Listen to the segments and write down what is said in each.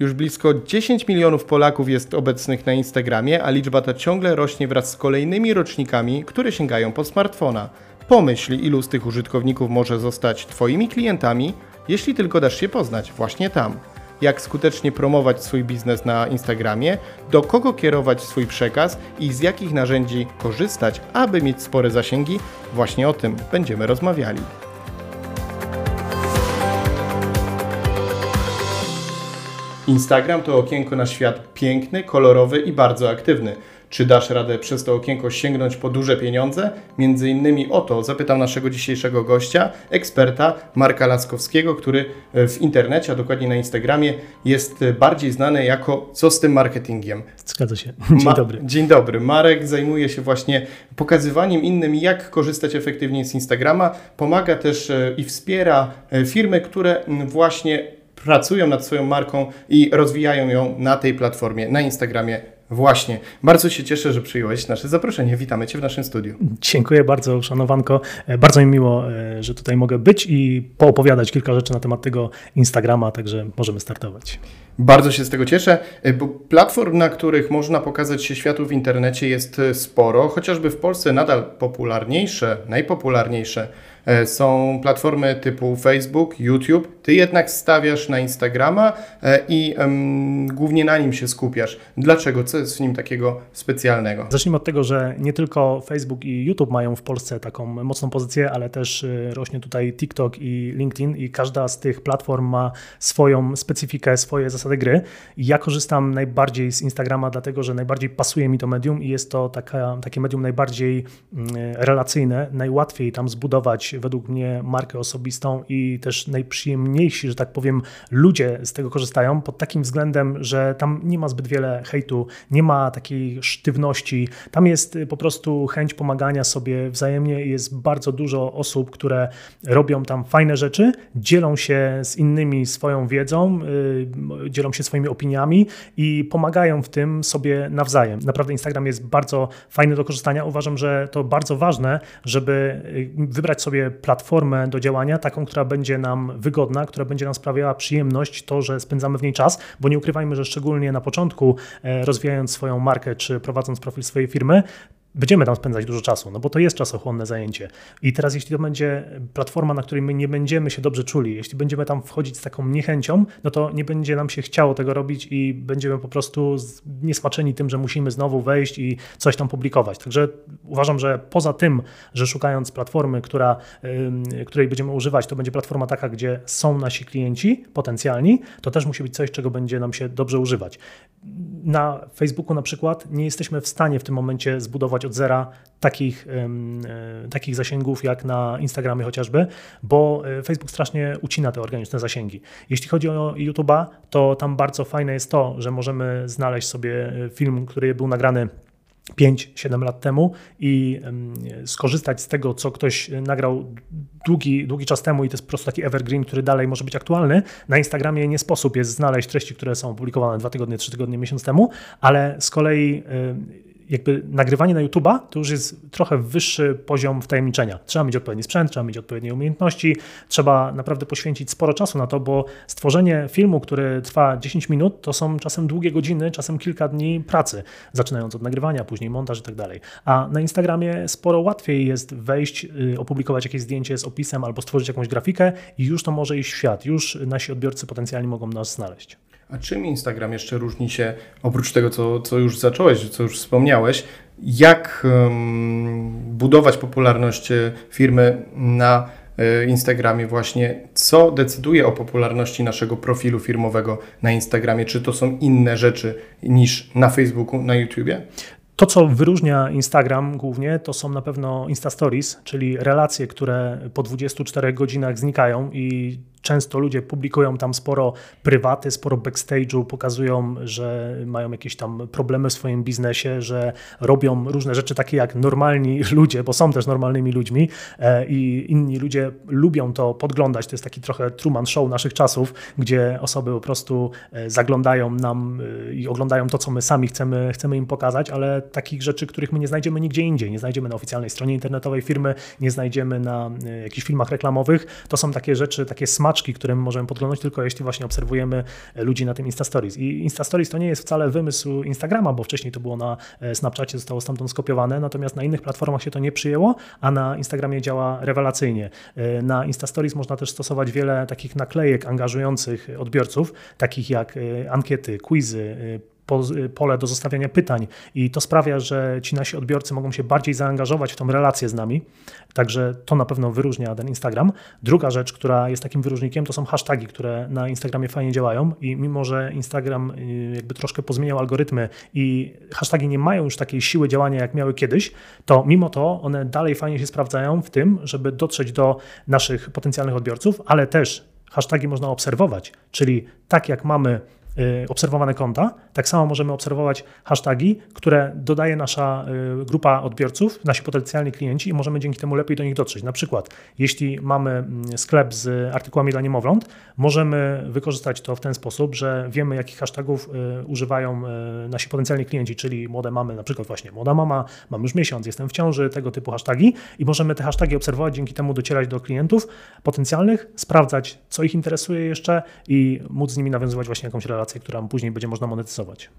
Już blisko 10 milionów Polaków jest obecnych na Instagramie, a liczba ta ciągle rośnie wraz z kolejnymi rocznikami, które sięgają po smartfona. Pomyśl, ilu z tych użytkowników może zostać Twoimi klientami, jeśli tylko dasz się poznać właśnie tam. Jak skutecznie promować swój biznes na Instagramie, do kogo kierować swój przekaz i z jakich narzędzi korzystać, aby mieć spore zasięgi, właśnie o tym będziemy rozmawiali. Instagram to okienko na świat piękny, kolorowy i bardzo aktywny. Czy dasz radę przez to okienko sięgnąć po duże pieniądze? Między innymi o to zapytał naszego dzisiejszego gościa, eksperta Marka Laskowskiego, który w internecie, a dokładnie na Instagramie, jest bardziej znany jako co z tym marketingiem. Zgadza się. Dzień Ma dobry. Dzień dobry. Marek zajmuje się właśnie pokazywaniem innym, jak korzystać efektywnie z Instagrama. Pomaga też e, i wspiera e, firmy, które właśnie pracują nad swoją marką i rozwijają ją na tej platformie, na Instagramie. Właśnie. Bardzo się cieszę, że przyjąłeś nasze zaproszenie. Witamy Cię w naszym studiu. Dziękuję bardzo, szanowanko. E, bardzo mi miło, e, że tutaj mogę być i poopowiadać kilka rzeczy na temat tego Instagrama, także możemy startować. Bardzo się z tego cieszę, e, bo platform, na których można pokazać się światu w internecie jest sporo, chociażby w Polsce nadal popularniejsze, najpopularniejsze są platformy typu Facebook, YouTube. Ty jednak stawiasz na Instagrama e, i um, głównie na nim się skupiasz. Dlaczego? Co jest w nim takiego specjalnego? Zacznijmy od tego, że nie tylko Facebook i YouTube mają w Polsce taką mocną pozycję, ale też e, rośnie tutaj TikTok i LinkedIn i każda z tych platform ma swoją specyfikę, swoje zasady gry. Ja korzystam najbardziej z Instagrama, dlatego że najbardziej pasuje mi to medium i jest to taka, takie medium najbardziej mm, relacyjne, najłatwiej tam zbudować według mnie markę osobistą i też najprzyjemniejsi, że tak powiem, ludzie z tego korzystają pod takim względem, że tam nie ma zbyt wiele hejtu, nie ma takiej sztywności. Tam jest po prostu chęć pomagania sobie wzajemnie. Jest bardzo dużo osób, które robią tam fajne rzeczy, dzielą się z innymi swoją wiedzą, yy, dzielą się swoimi opiniami i pomagają w tym sobie nawzajem. Naprawdę Instagram jest bardzo fajny do korzystania. Uważam, że to bardzo ważne, żeby y, wybrać sobie platformę do działania, taką, która będzie nam wygodna, która będzie nam sprawiała przyjemność, to, że spędzamy w niej czas, bo nie ukrywajmy, że szczególnie na początku, e, rozwijając swoją markę czy prowadząc profil swojej firmy, będziemy tam spędzać dużo czasu, no bo to jest czasochłonne zajęcie. I teraz, jeśli to będzie platforma, na której my nie będziemy się dobrze czuli, jeśli będziemy tam wchodzić z taką niechęcią, no to nie będzie nam się chciało tego robić i będziemy po prostu niesmaczeni tym, że musimy znowu wejść i coś tam publikować. Także uważam, że poza tym, że szukając platformy, która, której będziemy używać, to będzie platforma taka, gdzie są nasi klienci potencjalni, to też musi być coś, czego będzie nam się dobrze używać. Na Facebooku na przykład nie jesteśmy w stanie w tym momencie zbudować od zera takich, e, takich zasięgów jak na Instagramie chociażby, bo e, Facebook strasznie ucina te organiczne zasięgi. Jeśli chodzi o YouTube'a, to tam bardzo fajne jest to, że możemy znaleźć sobie e, film, który był nagrany 5-7 lat temu i skorzystać z tego, co ktoś nagrał długi, długi czas temu i to jest po prostu taki evergreen, który dalej może być aktualny. Na Instagramie nie sposób jest znaleźć treści, które są opublikowane dwa tygodnie, trzy tygodnie, miesiąc temu, ale z kolei jakby nagrywanie na YouTube'a to już jest trochę wyższy poziom wtajemniczenia. Trzeba mieć odpowiedni sprzęt, trzeba mieć odpowiednie umiejętności, trzeba naprawdę poświęcić sporo czasu na to, bo stworzenie filmu, który trwa 10 minut, to są czasem długie godziny, czasem kilka dni pracy, zaczynając od nagrywania, później montaż i tak dalej. A na Instagramie sporo łatwiej jest wejść, y, opublikować jakieś zdjęcie z opisem albo stworzyć jakąś grafikę i już to może iść w świat. Już nasi odbiorcy potencjalni mogą nas znaleźć. A czym Instagram jeszcze różni się, oprócz tego, co, co już zacząłeś, co już wspomniałeś, jak um, budować popularność e, firmy na e, Instagramie właśnie, co decyduje o popularności naszego profilu firmowego na Instagramie? Czy to są inne rzeczy niż na Facebooku, na YouTubie? To, co wyróżnia Instagram głównie, to są na pewno Insta Stories, czyli relacje, które po 24 godzinach znikają i Często ludzie publikują tam sporo prywaty, sporo backstage'u, pokazują, że mają jakieś tam problemy w swoim biznesie, że robią różne rzeczy takie jak normalni ludzie, bo są też normalnymi ludźmi e, i inni ludzie lubią to podglądać. To jest taki trochę Truman Show naszych czasów, gdzie osoby po prostu e, zaglądają nam e, i oglądają to, co my sami chcemy, chcemy im pokazać, ale takich rzeczy, których my nie znajdziemy nigdzie indziej. Nie znajdziemy na oficjalnej stronie internetowej firmy, nie znajdziemy na jakichś filmach reklamowych. To są takie rzeczy, takie smaczne, paczki, które my możemy podglądać, tylko jeśli właśnie obserwujemy ludzi na tym Insta Stories. I Insta Stories to nie jest wcale wymysł Instagrama, bo wcześniej to było na Snapchacie, zostało stamtąd skopiowane, natomiast na innych platformach się to nie przyjęło, a na Instagramie działa rewelacyjnie. Na Insta Stories można też stosować wiele takich naklejek angażujących odbiorców, takich jak ankiety, quizy, pole do zostawiania pytań. I to sprawia, że ci nasi odbiorcy mogą się bardziej zaangażować w tą relację z nami, także to na pewno wyróżnia ten Instagram. Druga rzecz, która jest takim wyróżnikiem, to są hasztagi, które na Instagramie fajnie działają. I mimo, że Instagram y, jakby troszkę pozmieniał algorytmy i hasztagi nie mają już takiej siły działania, jak miały kiedyś, to mimo to one dalej fajnie się sprawdzają w tym, żeby dotrzeć do naszych potencjalnych odbiorców, ale też hasztagi można obserwować, czyli tak jak mamy obserwowane konta. Tak samo możemy obserwować hasztagi, które dodaje nasza y, grupa odbiorców, nasi potencjalni klienci i możemy dzięki temu lepiej do nich dotrzeć. Na przykład, jeśli mamy mm, sklep z artykułami dla niemowląt, możemy wykorzystać to w ten sposób, że wiemy, jakich hashtagów y, używają nasi potencjalni klienci, czyli młode mamy, na przykład właśnie młoda mama, mam już miesiąc, jestem w ciąży, tego typu hasztagi i możemy te hasztagi obserwować, dzięki temu docierać do klientów potencjalnych, sprawdzać, co ich interesuje jeszcze i móc z nimi nawiązywać właśnie jakąś relację relację, którą później będzie można monetyzować.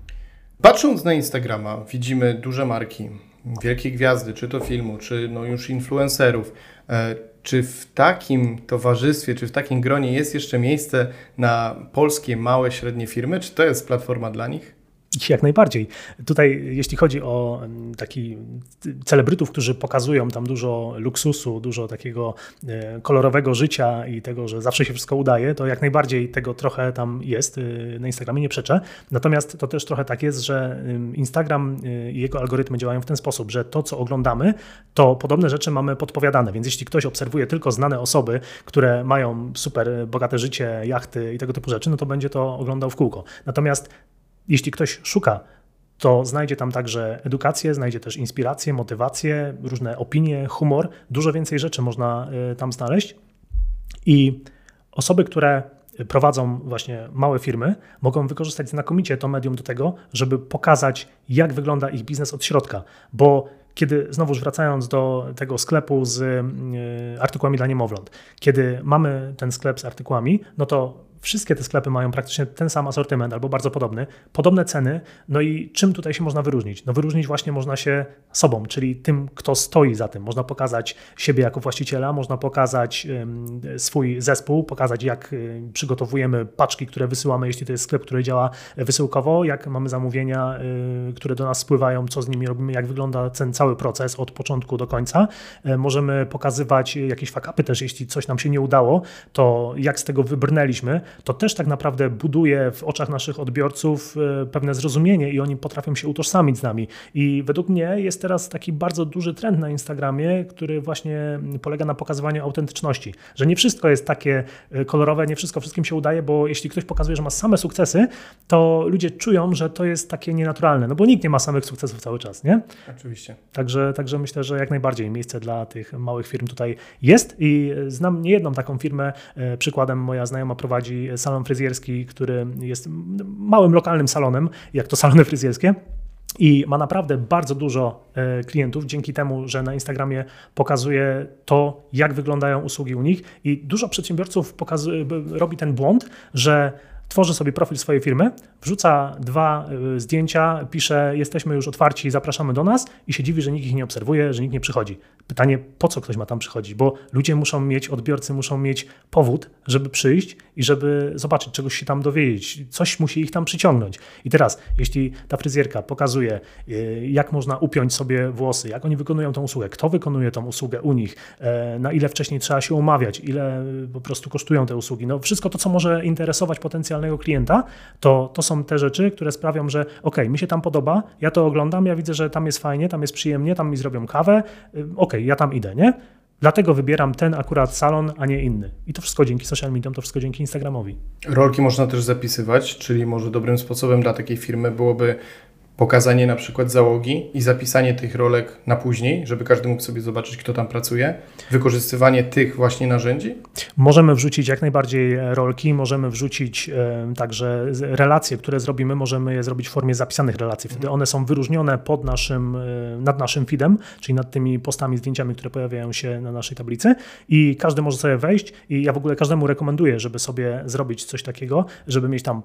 Patrząc na Instagrama, widzimy duże marki, wielkie gwiazdy, czy to filmu, czy no już influencerów. E, czy w takim towarzystwie, czy w takim gronie jest jeszcze miejsce na polskie małe, średnie firmy? Czy to jest platforma dla nich? Jak najbardziej. Tutaj, jeśli chodzi o mm, taki celebrytów, którzy pokazują tam dużo luksusu, dużo takiego e, kolorowego życia i tego, że zawsze się wszystko udaje, to jak najbardziej tego trochę tam jest. E, na Instagramie nie przeczę. Natomiast to też trochę tak jest, że Instagram e, i jego algorytmy działają w ten sposób, że to, co oglądamy, to podobne rzeczy mamy podpowiadane. Więc jeśli ktoś obserwuje tylko znane osoby, które mają super bogate życie, jachty i tego typu rzeczy, no to będzie to oglądał w kółko. Natomiast jeśli ktoś szuka, to znajdzie tam także edukację, znajdzie też inspirację, motywację, różne opinie, humor. Dużo więcej rzeczy można y, tam znaleźć. I osoby, które prowadzą właśnie małe firmy, mogą wykorzystać znakomicie to medium do tego, żeby pokazać, jak wygląda ich biznes od środka. Bo kiedy znowuż wracając do tego sklepu z y, artykułami dla niemowląt, kiedy mamy ten sklep z artykułami, no to wszystkie te sklepy mają praktycznie ten sam asortyment albo bardzo podobny, podobne ceny. No i czym tutaj się można wyróżnić? No wyróżnić właśnie można się sobą, czyli tym, kto stoi za tym. Można pokazać siebie jako właściciela, można pokazać swój zespół, pokazać jak y, przygotowujemy paczki, które wysyłamy, jeśli to jest sklep, który działa wysyłkowo, jak mamy zamówienia, y, które do nas spływają, co z nimi robimy, jak wygląda ten cały proces od początku do końca. E, możemy pokazywać jakieś fakapy też, jeśli coś nam się nie udało, to jak z tego wybrnęliśmy, to też tak naprawdę buduje w oczach naszych odbiorców e, pewne zrozumienie i oni potrafią się utożsamić z nami. I według mnie jest teraz taki bardzo duży trend na Instagramie, który właśnie polega na pokazywaniu autentyczności, że nie wszystko jest takie e, kolorowe, nie wszystko wszystkim się udaje, bo jeśli ktoś pokazuje, że ma same sukcesy, to ludzie czują, że to jest takie nienaturalne, no bo nikt nie ma samych sukcesów cały czas, nie? Oczywiście. Także, także myślę, że jak najbardziej miejsce dla tych małych firm tutaj jest i znam niejedną taką firmę, e, przykładem moja znajoma prowadzi salon fryzjerski, który jest małym lokalnym salonem, jak to salony fryzjerskie. I ma naprawdę bardzo dużo e, klientów dzięki temu, że na Instagramie pokazuje to, jak wyglądają usługi u nich. I dużo przedsiębiorców robi ten błąd, że tworzy sobie profil swojej firmy, wrzuca dwa e, zdjęcia, pisze: Jesteśmy już otwarci, zapraszamy do nas, i się dziwi, że nikt ich nie obserwuje, że nikt nie przychodzi. Pytanie, po co ktoś ma tam przychodzić? Bo ludzie muszą mieć, odbiorcy muszą mieć powód, żeby przyjść i żeby zobaczyć, czegoś się tam dowiedzieć. Coś musi ich tam przyciągnąć. I teraz, jeśli ta fryzjerka pokazuje, y, jak można upiąć sobie włosy, jak oni wykonują tą usługę, kto wykonuje tą usługę u nich, e, na ile wcześniej trzeba się umawiać, ile po prostu kosztują te usługi, no wszystko to, co może interesować potencjalnego klienta, to, to są te rzeczy, które sprawią, że ok, mi się tam podoba, ja to oglądam, ja widzę, że tam jest fajnie, tam jest przyjemnie, tam mi zrobią kawę, y, ok, ja tam idę, nie? Dlatego wybieram ten akurat salon, a nie inny. I to wszystko dzięki social mediom, to wszystko dzięki Instagramowi. Rolki można też zapisywać, czyli może dobrym sposobem dla takiej firmy byłoby pokazanie na przykład załogi i zapisanie tych rolek na później, żeby każdy mógł sobie zobaczyć, kto tam pracuje, wykorzystywanie tych właśnie narzędzi? Możemy wrzucić jak najbardziej rolki, możemy wrzucić e, także relacje, które zrobimy, możemy je zrobić w formie zapisanych relacji. Wtedy one są wyróżnione pod naszym, e, nad naszym feedem, czyli nad tymi postami, zdjęciami, które pojawiają się na naszej tablicy i każdy może sobie wejść i ja w ogóle każdemu rekomenduję, żeby sobie zrobić coś takiego, żeby mieć tam, e,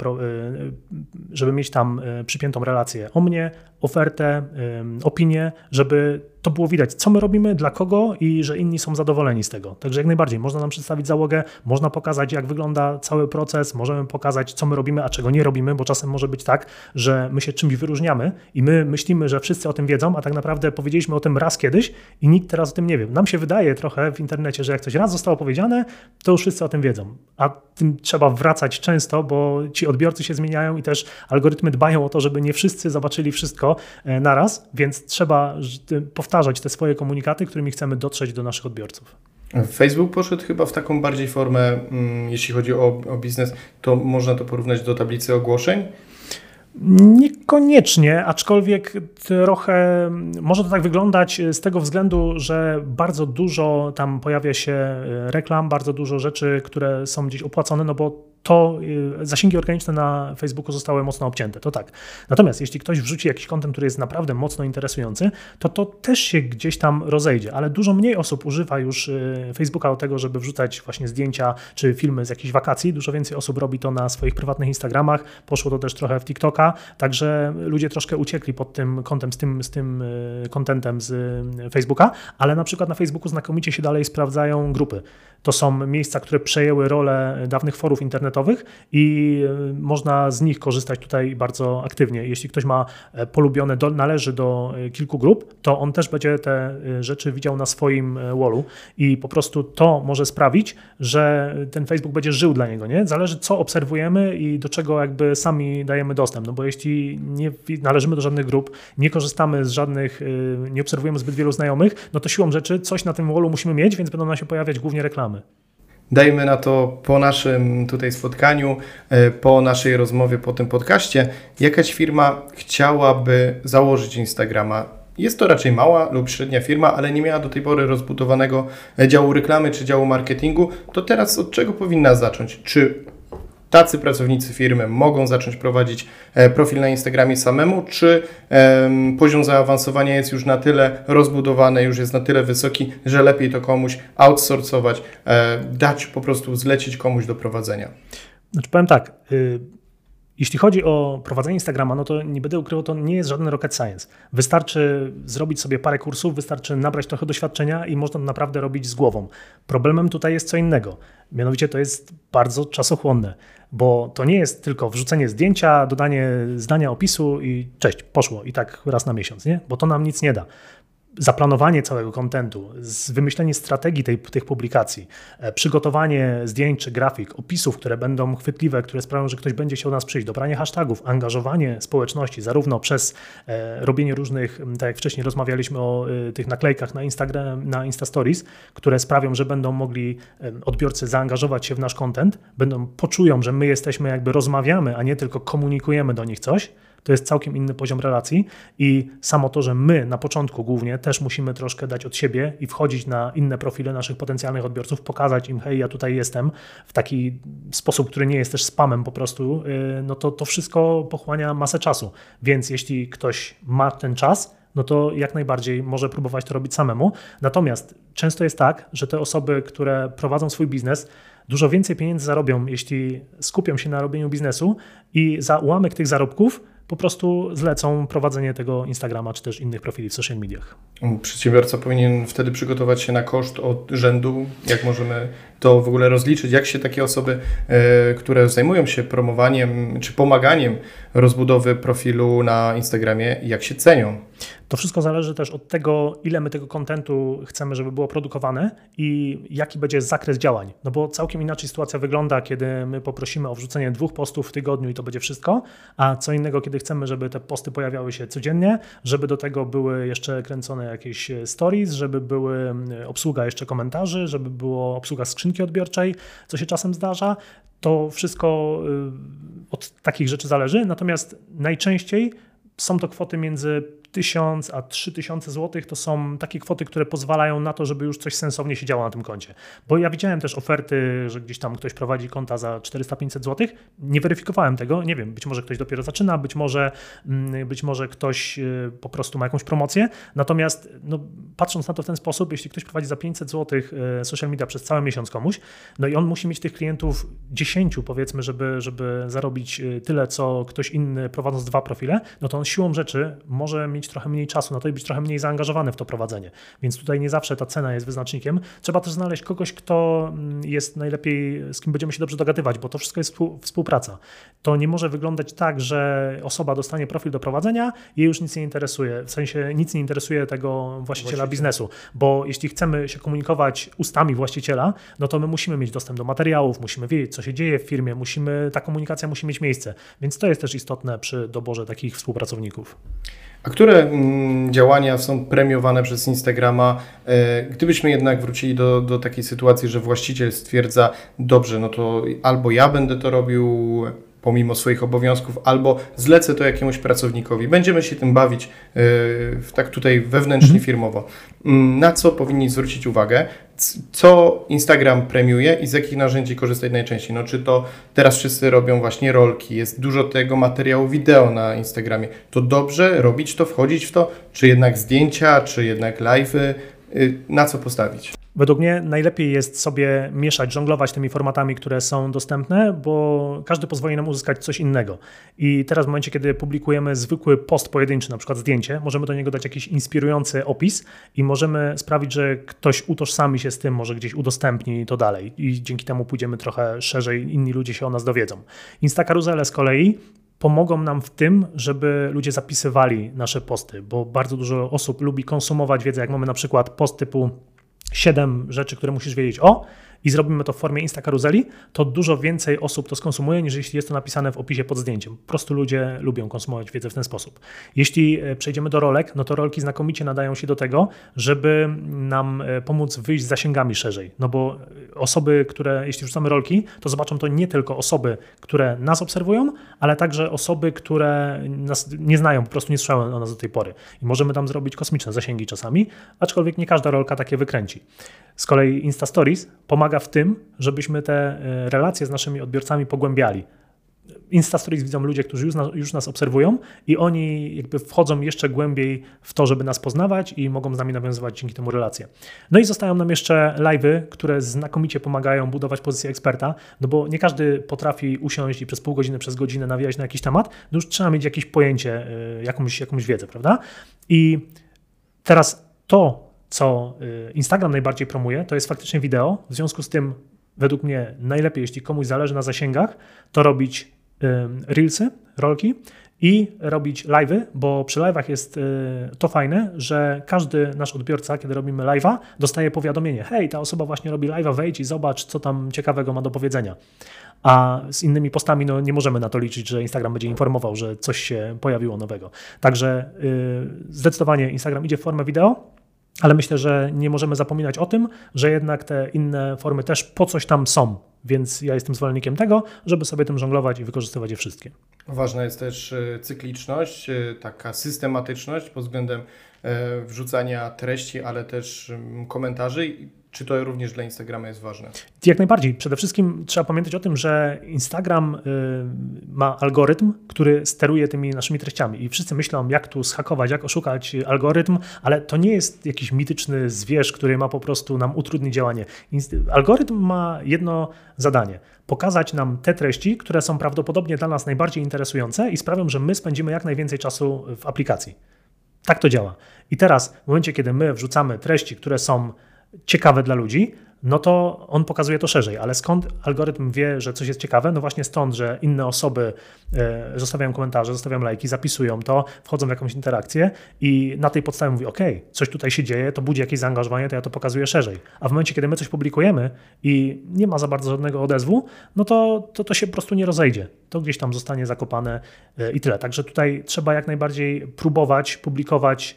żeby mieć tam przypiętą relację mnie, ofertę, opinię, żeby to było widać, co my robimy, dla kogo i że inni są zadowoleni z tego. Także jak najbardziej można nam przedstawić załogę, można pokazać, jak wygląda cały proces, możemy pokazać, co my robimy, a czego nie robimy, bo czasem może być tak, że my się czymś wyróżniamy i my myślimy, że wszyscy o tym wiedzą, a tak naprawdę powiedzieliśmy o tym raz kiedyś i nikt teraz o tym nie wie. Nam się wydaje trochę w internecie, że jak coś raz zostało powiedziane, to już wszyscy o tym wiedzą. A tym trzeba wracać często, bo ci odbiorcy się zmieniają i też algorytmy dbają o to, żeby nie wszyscy zobaczyli wszystko e, naraz, więc trzeba powtarzać powtarzać te swoje komunikaty, którymi chcemy dotrzeć do naszych odbiorców. Facebook poszedł chyba w taką bardziej formę, mm, jeśli chodzi o, o biznes, to można to porównać do tablicy ogłoszeń. Niekoniecznie, aczkolwiek trochę może to tak wyglądać z tego względu, że bardzo dużo tam pojawia się reklam, bardzo dużo rzeczy, które są gdzieś opłacone, no bo to y, zasięgi organiczne na Facebooku zostały mocno obcięte, to tak. Natomiast jeśli ktoś wrzuci jakiś kontent, który jest naprawdę mocno interesujący, to to też się gdzieś tam rozejdzie, ale dużo mniej osób używa już y, Facebooka do tego, żeby wrzucać właśnie zdjęcia czy filmy z jakichś wakacji. Dużo więcej osób robi to na swoich prywatnych Instagramach, poszło to też trochę w TikToka, także ludzie troszkę uciekli pod tym kątem, z tym, z tym kontentem z Facebooka, ale na przykład na Facebooku znakomicie się dalej sprawdzają grupy. To są miejsca, które przejęły rolę dawnych forów internetowych i e, można z nich korzystać tutaj bardzo aktywnie. Jeśli ktoś ma e, polubione, do, należy do e, kilku grup, to on też będzie te rzeczy widział na swoim wallu i po prostu to może sprawić, że ten Facebook będzie żył dla niego. Nie? Zależy, co obserwujemy i do czego jakby sami dajemy dostęp. No bo jeśli nie należymy do żadnych grup, nie korzystamy z żadnych, nie obserwujemy zbyt wielu znajomych, no to siłą rzeczy coś na tym wallu musimy mieć, więc będą nam się pojawiać głównie reklamy. Dajmy na to po naszym tutaj spotkaniu, e, po naszej rozmowie, po tym podcaście, jakaś firma chciałaby założyć Instagrama. Jest to raczej mała lub średnia firma, ale nie miała do tej pory rozbudowanego e, działu reklamy czy działu marketingu. To teraz od czego powinna zacząć? Czy tacy pracownicy firmy mogą zacząć prowadzić e, profil na Instagramie samemu, czy poziom zaawansowania jest już na tyle rozbudowany, już jest na tyle wysoki, że lepiej to komuś outsourcować, e, dać po prostu zlecić komuś do prowadzenia? Znaczy powiem tak, y, jeśli chodzi o prowadzenie Instagrama, no to nie będę ukrywał, to nie jest żaden rocket science. Wystarczy zrobić sobie parę kursów, wystarczy nabrać trochę doświadczenia i można naprawdę robić z głową. Problemem tutaj jest co innego. Mianowicie to jest bardzo czasochłonne, bo to nie jest tylko wrzucenie zdjęcia, dodanie zdania opisu i cześć, poszło i tak raz na miesiąc, nie? Bo to nam nic nie da zaplanowanie całego kontentu, wymyślenie strategii tej, tych publikacji, e, przygotowanie zdjęć czy grafik, opisów, które będą chwytliwe, które sprawią, że ktoś będzie chciał nas przyjść, dobranie hashtagów, angażowanie społeczności, zarówno przez e, robienie różnych, tak jak wcześniej rozmawialiśmy o e, tych naklejkach na Instagram, na Insta Stories, które sprawią, że będą mogli odbiorcy zaangażować się w nasz kontent, będą poczują, że my jesteśmy jakby rozmawiamy, a nie tylko komunikujemy do nich coś, to jest całkiem inny poziom relacji i samo to, że my na początku głównie też musimy troszkę dać od siebie i wchodzić na inne profile naszych potencjalnych odbiorców, pokazać im, hej, ja tutaj jestem w taki sposób, który nie jest też spamem po prostu, y, no to to wszystko pochłania masę czasu. Więc jeśli ktoś ma ten czas, no to jak najbardziej może próbować to robić samemu. Natomiast często jest tak, że te osoby, które prowadzą swój biznes, dużo więcej pieniędzy zarobią, jeśli skupią się na robieniu biznesu i za ułamek tych zarobków po prostu zlecą prowadzenie tego Instagrama czy też innych profili w social mediach. Przedsiębiorca powinien wtedy przygotować się na koszt od rzędu, jak możemy to w ogóle rozliczyć, jak się takie osoby, e, które zajmują się promowaniem czy pomaganiem rozbudowy profilu na Instagramie, jak się cenią. To wszystko zależy też od tego, ile my tego kontentu chcemy, żeby było produkowane i jaki będzie zakres działań. No bo całkiem inaczej sytuacja wygląda, kiedy my poprosimy o wrzucenie dwóch postów w tygodniu i to będzie wszystko, a co innego, kiedy chcemy, żeby te posty pojawiały się codziennie, żeby do tego były jeszcze kręcone jakieś stories, żeby były obsługa jeszcze komentarzy, żeby było obsługa skrzynki odbiorczej, co się czasem zdarza. To wszystko y, od takich rzeczy zależy, natomiast najczęściej są to kwoty między 1000 a 3000 zł to są takie kwoty, które pozwalają na to, żeby już coś sensownie się działo na tym koncie. Bo ja widziałem też oferty, że gdzieś tam ktoś prowadzi konta za 400-500 zł. Nie weryfikowałem tego, nie wiem, być może ktoś dopiero zaczyna, być może, mm, być może ktoś y, po prostu ma jakąś promocję. Natomiast no, patrząc na to w ten sposób, jeśli ktoś prowadzi za 500 zł y, social media przez cały miesiąc komuś, no i on musi mieć tych klientów 10 powiedzmy, żeby, żeby zarobić y, tyle, co ktoś inny prowadząc dwa profile, no to on siłą rzeczy może mieć mieć trochę mniej czasu na to i być trochę mniej zaangażowany w to prowadzenie. Więc tutaj nie zawsze ta cena jest wyznacznikiem. Trzeba też znaleźć kogoś, kto mm, jest najlepiej, z kim będziemy się dobrze dogadywać, bo to wszystko jest współpraca. To nie może wyglądać tak, że osoba dostanie profil do prowadzenia i jej już nic nie interesuje. W sensie nic nie interesuje tego właściciela biznesu, bo jeśli chcemy się komunikować ustami właściciela, no to my musimy mieć dostęp do materiałów, musimy wiedzieć, co się dzieje w firmie, musimy, ta komunikacja musi mieć miejsce. Więc to jest też istotne przy doborze takich współpracowników. A które mm, działania są premiowane przez Instagrama? E, gdybyśmy jednak wrócili do, do takiej sytuacji, że właściciel stwierdza, dobrze, no to albo ja będę to robił pomimo swoich obowiązków, albo zlecę to jakiemuś pracownikowi. Będziemy się tym bawić yy, tak tutaj wewnętrznie, mhm. firmowo. Mm, na co powinni zwrócić uwagę? Co Instagram premiuje i z jakich narzędzi korzystać najczęściej? No, czy to teraz wszyscy robią właśnie rolki, jest dużo tego materiału wideo na Instagramie. To dobrze robić to, wchodzić w to, czy jednak zdjęcia, czy jednak live'y? Yy, na co postawić? Według mnie najlepiej jest sobie mieszać, żonglować tymi formatami, które są dostępne, bo każdy pozwoli nam uzyskać coś innego. I teraz w momencie, kiedy publikujemy zwykły post pojedynczy, na przykład zdjęcie, możemy do niego dać jakiś inspirujący opis i możemy sprawić, że ktoś utożsami się z tym, może gdzieś udostępni to dalej i dzięki temu pójdziemy trochę szerzej, inni ludzie się o nas dowiedzą. Instakaruzele z kolei pomogą nam w tym, żeby ludzie zapisywali nasze posty, bo bardzo dużo osób lubi konsumować wiedzę, jak mamy na przykład post typu siedem rzeczy, które musisz wiedzieć. O i zrobimy to w formie Insta karuzeli, to dużo więcej osób to skonsumuje, niż jeśli jest to napisane w opisie pod zdjęciem. Po prostu ludzie lubią konsumować wiedzę w ten sposób. Jeśli e, przejdziemy do rolek, no to rolki znakomicie nadają się do tego, żeby nam e, pomóc wyjść z zasięgami szerzej. No bo e, osoby, które, jeśli wrzucamy rolki, to zobaczą to nie tylko osoby, które nas obserwują, ale także osoby, które nas nie znają, po prostu nie słyszały o nas do tej pory. I możemy tam zrobić kosmiczne zasięgi czasami, aczkolwiek nie każda rolka takie wykręci. Z kolei Insta Stories pomaga w tym, żebyśmy te e, relacje z naszymi odbiorcami pogłębiali. Insta Stories widzą ludzie, którzy już nas, już nas, obserwują i oni jakby wchodzą jeszcze głębiej w to, żeby nas poznawać i mogą z nami nawiązywać dzięki temu relacje. No i zostają nam jeszcze live'y, które znakomicie pomagają budować pozycję eksperta, no bo nie każdy potrafi usiąść i przez pół godziny, przez godzinę nawijać na jakiś temat, no już trzeba mieć jakieś pojęcie, e, jakąś, jakąś wiedzę, prawda? I teraz to, co y, Instagram najbardziej promuje, to jest faktycznie wideo. W związku z tym, według mnie, najlepiej, jeśli komuś zależy na zasięgach, to robić reelsy, rolki i robić live'y, bo przy live'ach jest y, to fajne, że każdy nasz odbiorca, kiedy robimy live'a, dostaje powiadomienie: hej, ta osoba właśnie robi live'a, wejdź i zobacz, co tam ciekawego ma do powiedzenia. A z innymi postami no, nie możemy na to liczyć, że Instagram będzie informował, że coś się pojawiło nowego. Także yy, zdecydowanie Instagram idzie w formę wideo. Ale myślę, że nie możemy zapominać o tym, że jednak te inne formy też po coś tam są. Więc ja jestem zwolennikiem tego, żeby sobie tym żonglować i wykorzystywać je wszystkie. Ważna jest też e, cykliczność, e, taka systematyczność pod względem e, wrzucania treści, ale też komentarzy czy to również dla Instagrama jest ważne? Jak najbardziej. Przede wszystkim trzeba pamiętać o tym, że Instagram y, ma algorytm, który steruje tymi naszymi treściami. I wszyscy myślą, jak tu schakować, jak oszukać algorytm, ale to nie jest jakiś mityczny zwierz, który ma po prostu nam utrudnić działanie. Algorytm ma jedno zadanie: pokazać nam te treści, które są prawdopodobnie dla nas najbardziej interesujące i sprawią, że my spędzimy jak najwięcej czasu w aplikacji. Tak to działa. I teraz, w momencie, kiedy my wrzucamy treści, które są ciekawe dla ludzi, no to on pokazuje to szerzej. Ale skąd algorytm wie, że coś jest ciekawe? No właśnie stąd, że inne osoby e, zostawiają komentarze, zostawiają lajki, zapisują to, wchodzą w jakąś interakcję i na tej podstawie mówi, ok, coś tutaj się dzieje, to budzi jakieś zaangażowanie, to ja to pokazuję szerzej. A w momencie, kiedy my coś publikujemy i nie ma za bardzo żadnego odezwu, no to to, to się po prostu nie rozejdzie. To gdzieś tam zostanie zakopane e, i tyle. Także tutaj trzeba jak najbardziej próbować publikować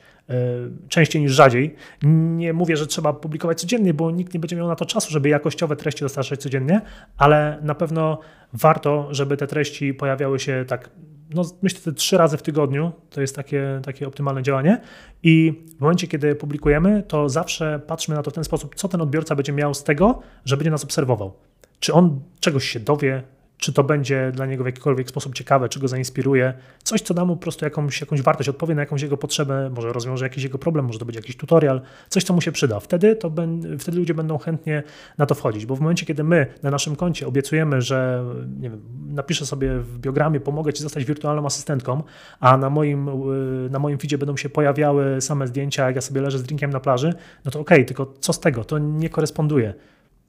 częściej niż rzadziej. Nie mówię, że trzeba publikować codziennie, bo nikt nie będzie miał na to czasu, żeby jakościowe treści dostarczać codziennie, ale na pewno warto, żeby te treści pojawiały się tak no myślę, że trzy razy w tygodniu to jest takie, takie optymalne działanie. I w momencie, kiedy publikujemy, to zawsze patrzmy na to w ten sposób, co ten odbiorca będzie miał z tego, że będzie nas obserwował. Czy on czegoś się dowie, czy to będzie dla niego w jakikolwiek sposób ciekawe, czy go zainspiruje, coś, co da mu po prostu jakąś, jakąś wartość, odpowie na jakąś jego potrzebę, może rozwiąże jakiś jego problem, może to być jakiś tutorial, coś, co mu się przyda. Wtedy, to ben, wtedy ludzie będą chętnie na to wchodzić, bo w momencie, kiedy my na naszym koncie obiecujemy, że nie wiem, napiszę sobie w biogramie, pomogę Ci zostać wirtualną asystentką, a na moim, y, na moim feedzie będą się pojawiały same zdjęcia, jak ja sobie leżę z drinkiem na plaży, no to okej, okay, tylko co z tego? To nie koresponduje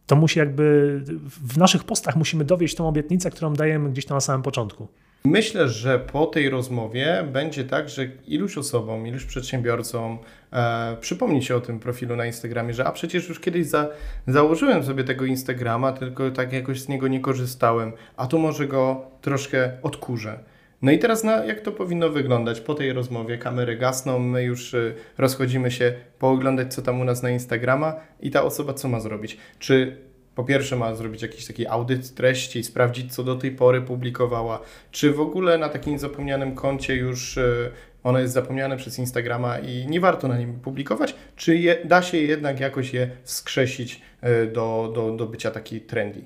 to musi jakby w naszych postach musimy dowieść tą obietnicę, którą dajemy gdzieś tam na samym początku. Myślę, że po tej rozmowie będzie tak, że iluś osobom, iluś przedsiębiorcom e, przypomni się o tym profilu na Instagramie, że a przecież już kiedyś za, założyłem sobie tego Instagrama, tylko tak jakoś z niego nie korzystałem, a tu może go troszkę odkurzę. No i teraz na, jak to powinno wyglądać po tej rozmowie? Kamery gasną, my już y, rozchodzimy się pooglądać, co tam u nas na Instagrama i ta osoba co ma zrobić? Czy po pierwsze ma zrobić jakiś taki audyt treści, sprawdzić, co do tej pory publikowała, czy w ogóle na takim zapomnianym koncie już y, ono jest zapomniane przez Instagrama i nie warto na nim publikować, czy je, da się jednak jakoś je wskrzesić y, do, do, do bycia taki trendy?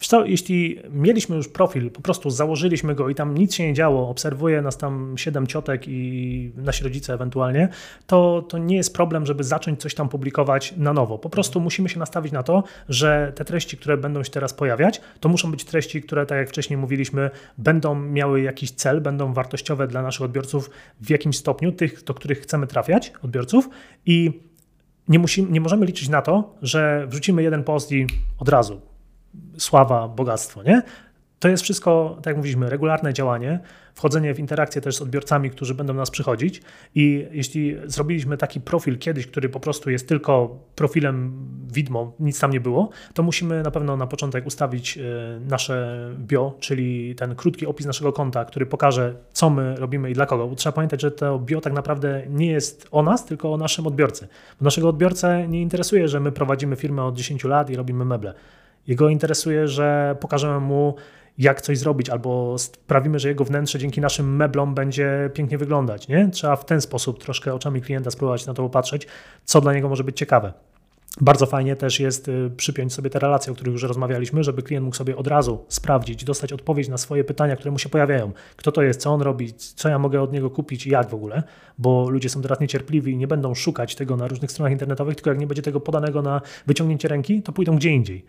Co, jeśli mieliśmy już profil, po prostu założyliśmy go i tam nic się nie działo, obserwuje nas tam siedem ciotek i nasi rodzice ewentualnie, to, to nie jest problem, żeby zacząć coś tam publikować na nowo. Po prostu musimy się nastawić na to, że te treści, które będą się teraz pojawiać, to muszą być treści, które, tak jak wcześniej mówiliśmy, będą miały jakiś cel, będą wartościowe dla naszych odbiorców w jakimś stopniu, tych, do których chcemy trafiać, odbiorców i nie, musimy, nie możemy liczyć na to, że wrzucimy jeden post i od razu sława, bogactwo, nie? To jest wszystko, tak jak mówiliśmy, regularne działanie, wchodzenie w interakcję też z odbiorcami, którzy będą nas przychodzić. I jeśli zrobiliśmy taki profil kiedyś, który po prostu jest tylko profilem widmo, nic tam nie było, to musimy na pewno na początek ustawić e, nasze bio, czyli ten krótki opis naszego konta, który pokaże, co my robimy i dla kogo. Bo trzeba pamiętać, że to bio tak naprawdę nie jest o nas, tylko o naszym odbiorcy. Bo naszego odbiorcę nie interesuje, że my prowadzimy firmę od 10 lat i robimy meble. Jego interesuje, że pokażemy mu, jak coś zrobić, albo sprawimy, że jego wnętrze dzięki naszym meblom będzie pięknie wyglądać. Nie? Trzeba w ten sposób troszkę oczami klienta spróbować na to popatrzeć, co dla niego może być ciekawe. Bardzo fajnie też jest y, przypiąć sobie te relacje, o których już rozmawialiśmy, żeby klient mógł sobie od razu sprawdzić, dostać odpowiedź na swoje pytania, które mu się pojawiają. Kto to jest, co on robi, co ja mogę od niego kupić i jak w ogóle, bo ludzie są teraz niecierpliwi i nie będą szukać tego na różnych stronach internetowych, tylko jak nie będzie tego podanego na wyciągnięcie ręki, to pójdą gdzie indziej.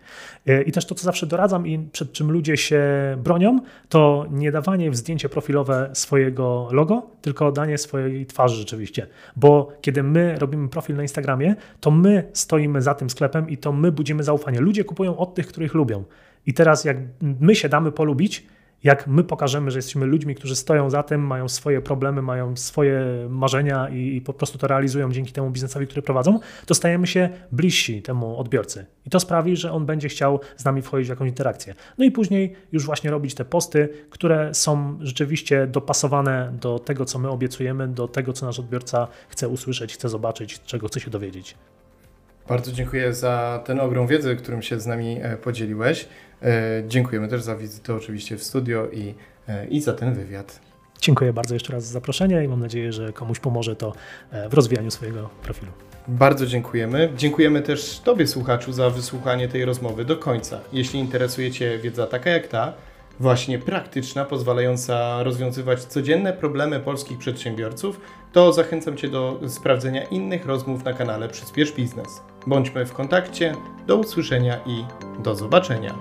Y, I też to, co zawsze doradzam i przed czym ludzie się bronią, to nie dawanie w zdjęcie profilowe swojego logo, tylko danie swojej twarzy rzeczywiście. Bo kiedy my robimy profil na Instagramie, to my stoimy za tym sklepem i to my budzimy zaufanie. Ludzie kupują od tych, których lubią. I teraz, jak my się damy polubić, jak my pokażemy, że jesteśmy ludźmi, którzy stoją za tym, mają swoje problemy, mają swoje marzenia i, i, po prostu to realizują dzięki temu biznesowi, który prowadzą, to stajemy się bliżsi temu odbiorcy. I to sprawi, że on będzie chciał z nami wchodzić w jakąś interakcję. No i później już właśnie robić te posty, które są rzeczywiście dopasowane do tego, co my obiecujemy, do tego, co nasz odbiorca chce usłyszeć, chce zobaczyć, czego chce się dowiedzieć. Bardzo dziękuję za ten ogrom wiedzy, którym się z nami e, podzieliłeś. E, dziękujemy też za wizytę oczywiście w studio i, e, i za ten wywiad. Dziękuję bardzo jeszcze raz za zaproszenie i mam nadzieję, że komuś pomoże to w rozwijaniu swojego profilu. Bardzo dziękujemy. Dziękujemy też Tobie, słuchaczu, za wysłuchanie tej rozmowy do końca. Jeśli interesuje Cię wiedza taka jak ta, właśnie praktyczna, pozwalająca rozwiązywać codzienne problemy polskich przedsiębiorców, to zachęcam Cię do sprawdzenia innych rozmów na kanale Przyspiesz Biznes. Bądźmy w kontakcie, do usłyszenia i do zobaczenia.